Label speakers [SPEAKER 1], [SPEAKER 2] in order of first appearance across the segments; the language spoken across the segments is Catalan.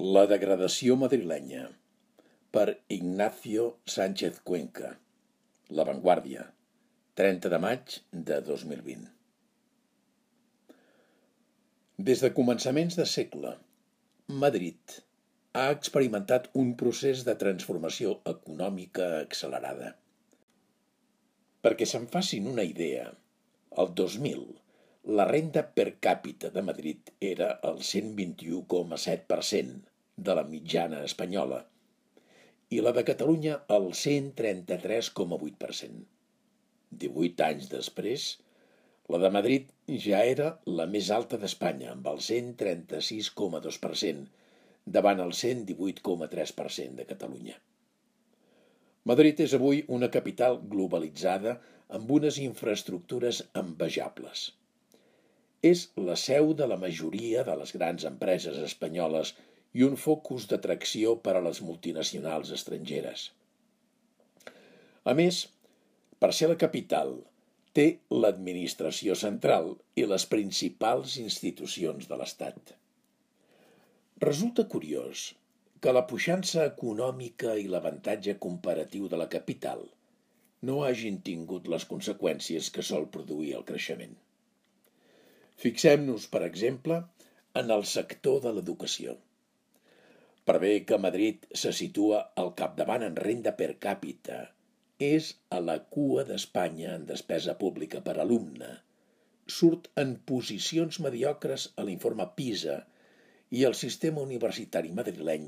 [SPEAKER 1] La degradació madrilenya per Ignacio Sánchez Cuenca La Vanguardia, 30 de maig de 2020 Des de començaments de segle, Madrid ha experimentat un procés de transformació econòmica accelerada. Perquè se'n facin una idea, el 2000 la renda per càpita de Madrid era el 121,7% de la mitjana espanyola i la de Catalunya el 133,8%. Divuit anys després, la de Madrid ja era la més alta d'Espanya, amb el 136,2%, davant el 118,3% de Catalunya. Madrid és avui una capital globalitzada amb unes infraestructures envejables és la seu de la majoria de les grans empreses espanyoles i un focus d'atracció per a les multinacionals estrangeres. A més, per ser la capital, té l'administració central i les principals institucions de l'Estat. Resulta curiós que la puixança econòmica i l'avantatge comparatiu de la capital no hagin tingut les conseqüències que sol produir el creixement. Fixem-nos, per exemple, en el sector de l'educació. Per bé que Madrid se situa al capdavant en renda per càpita, és a la cua d'Espanya en despesa pública per alumne, surt en posicions mediocres a l'informe PISA i el sistema universitari madrileny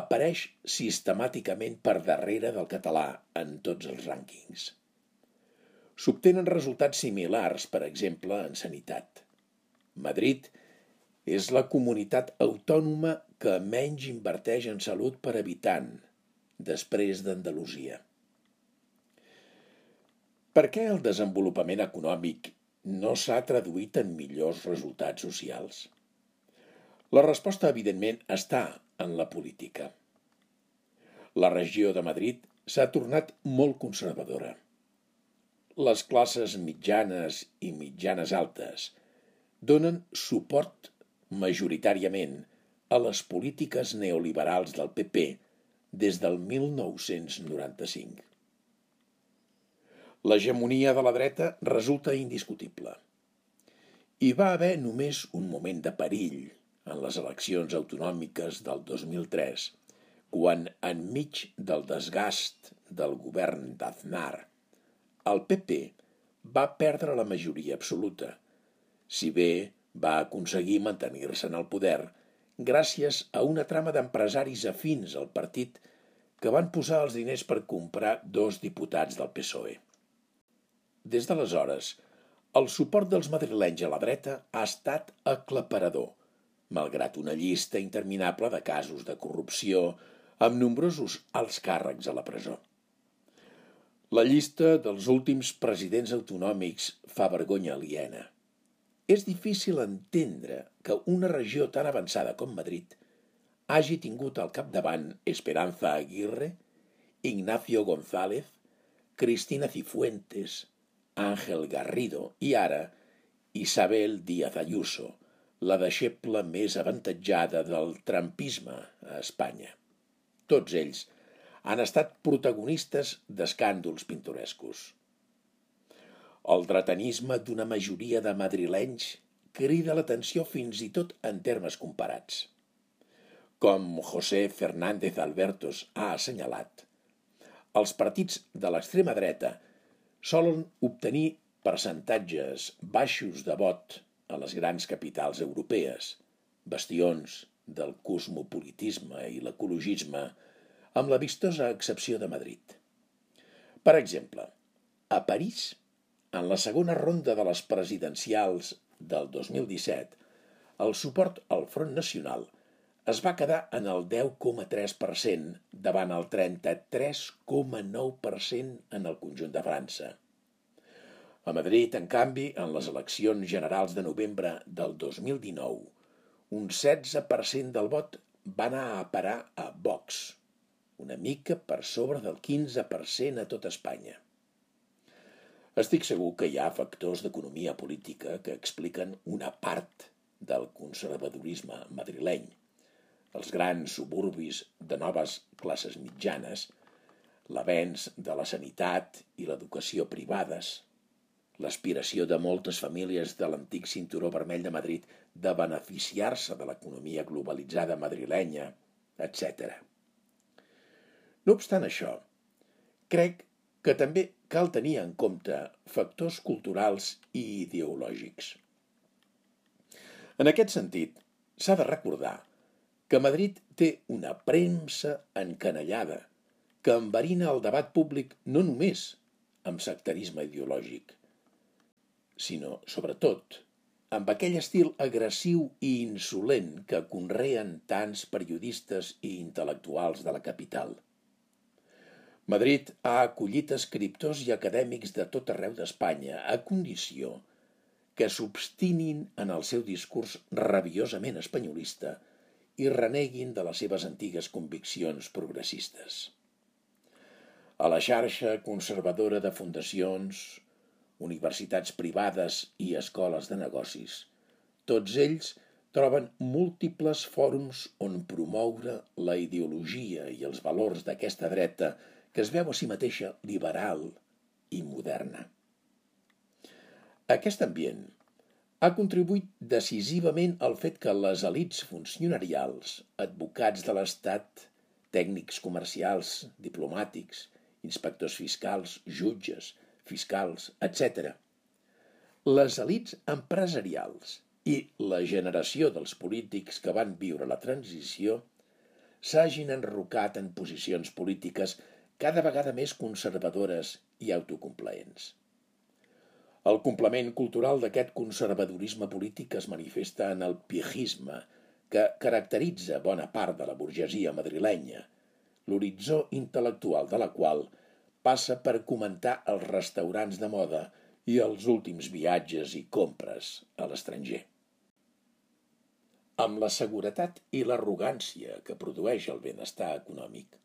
[SPEAKER 1] apareix sistemàticament per darrere del català en tots els rànquings. S'obtenen resultats similars, per exemple, en sanitat. Madrid és la comunitat autònoma que menys inverteix en salut per habitant, després d'Andalusia. Per què el desenvolupament econòmic no s'ha traduït en millors resultats socials? La resposta, evidentment, està en la política. La regió de Madrid s'ha tornat molt conservadora. Les classes mitjanes i mitjanes altes – donen suport majoritàriament a les polítiques neoliberals del PP des del 1995. L'hegemonia de la dreta resulta indiscutible. Hi va haver només un moment de perill en les eleccions autonòmiques del 2003, quan, enmig del desgast del govern d'Aznar, el PP va perdre la majoria absoluta – si bé va aconseguir mantenir-se en el poder gràcies a una trama d'empresaris afins al partit que van posar els diners per comprar dos diputats del PSOE. Des d'aleshores, el suport dels madrilenys a la dreta ha estat aclaparador, malgrat una llista interminable de casos de corrupció amb nombrosos alts càrrecs a la presó. La llista dels últims presidents autonòmics fa vergonya aliena. És difícil entendre que una regió tan avançada com Madrid hagi tingut al capdavant Esperanza Aguirre, Ignacio González, Cristina Cifuentes, Àngel Garrido i ara Isabel Díaz Ayuso, la deixeble més avantatjada del trampisme a Espanya. Tots ells han estat protagonistes d'escàndols pintorescos. El dretanisme d'una majoria de madrilenys crida l'atenció fins i tot en termes comparats. Com José Fernández Albertos ha assenyalat, els partits de l'extrema dreta solen obtenir percentatges baixos de vot a les grans capitals europees, bastions del cosmopolitisme i l'ecologisme, amb la vistosa excepció de Madrid. Per exemple, a París en la segona ronda de les presidencials del 2017, el suport al Front Nacional es va quedar en el 10,3% davant el 33,9% en el conjunt de França. A Madrid, en canvi, en les eleccions generals de novembre del 2019, un 16% del vot va anar a parar a Vox, una mica per sobre del 15% a tot Espanya. Estic segur que hi ha factors d'economia política que expliquen una part del conservadorisme madrileny. els grans suburbis de noves classes mitjanes, l'avenç de la sanitat i l'educació privades, l'aspiració de moltes famílies de l'antic cinturó vermell de Madrid de beneficiar-se de l'economia globalitzada madrilenya, etc. No obstant això, crec que també cal tenir en compte factors culturals i ideològics. En aquest sentit, s'ha de recordar que Madrid té una premsa encanellada que enverina el debat públic no només amb sectarisme ideològic, sinó, sobretot, amb aquell estil agressiu i insolent que conreen tants periodistes i intel·lectuals de la capital – Madrid ha acollit escriptors i acadèmics de tot arreu d'Espanya, a condició que s'obstinin en el seu discurs rabiosament espanyolista i reneguin de les seves antigues conviccions progressistes. A la xarxa conservadora de fundacions, universitats privades i escoles de negocis, tots ells troben múltiples fòrums on promoure la ideologia i els valors d'aquesta dreta que es veu a si mateixa liberal i moderna. Aquest ambient ha contribuït decisivament al fet que les elites funcionarials, advocats de l'Estat, tècnics comercials, diplomàtics, inspectors fiscals, jutges, fiscals, etc., les elites empresarials i la generació dels polítics que van viure la transició s'hagin enrocat en posicions polítiques cada vegada més conservadores i autocomplaents. El complement cultural d'aquest conservadorisme polític es manifesta en el piejisme, que caracteritza bona part de la burgesia madrilenya, l'horitzó intel·lectual de la qual passa per comentar els restaurants de moda i els últims viatges i compres a l'estranger. Amb la seguretat i l'arrogància que produeix el benestar econòmic,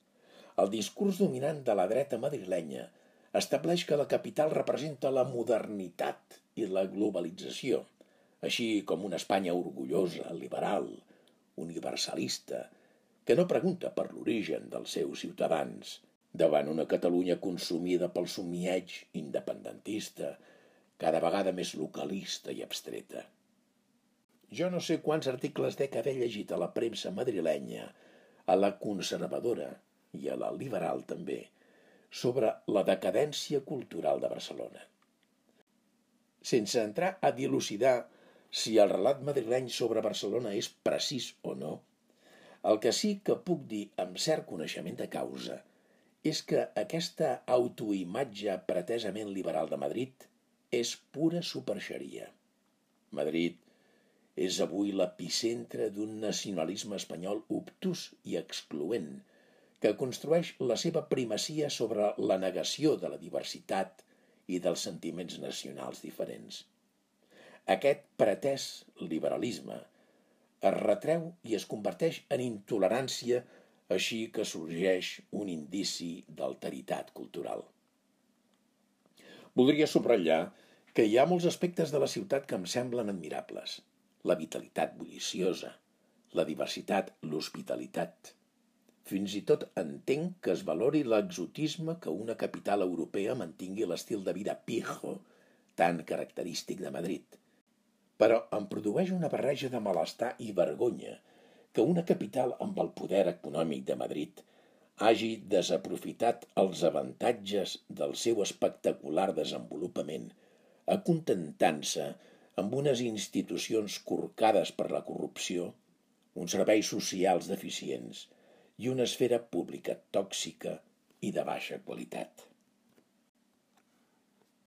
[SPEAKER 1] el discurs dominant de la dreta madrilenya estableix que la capital representa la modernitat i la globalització, així com una Espanya orgullosa, liberal, universalista, que no pregunta per l'origen dels seus ciutadans, davant una Catalunya consumida pel somieig independentista, cada vegada més localista i abstreta. Jo no sé quants articles dec haver llegit a la premsa madrilenya, a la conservadora, i a la liberal també, sobre la decadència cultural de Barcelona. Sense entrar a dilucidar si el relat madrileny sobre Barcelona és precís o no, el que sí que puc dir amb cert coneixement de causa és que aquesta autoimatge pretesament liberal de Madrid és pura superxeria. Madrid és avui l'epicentre d'un nacionalisme espanyol obtús i excloent, que construeix la seva primacia sobre la negació de la diversitat i dels sentiments nacionals diferents. Aquest pretès liberalisme es retreu i es converteix en intolerància així que sorgeix un indici d'alteritat cultural. Voldria subratllar que hi ha molts aspectes de la ciutat que em semblen admirables. La vitalitat bulliciosa, la diversitat, l'hospitalitat, fins i tot entenc que es valori l'exotisme que una capital europea mantingui l'estil de vida pijo tan característic de Madrid. Però em produeix una barreja de malestar i vergonya que una capital amb el poder econòmic de Madrid hagi desaprofitat els avantatges del seu espectacular desenvolupament, acontentant-se amb unes institucions corcades per la corrupció, uns serveis socials deficients, i una esfera pública tòxica i de baixa qualitat.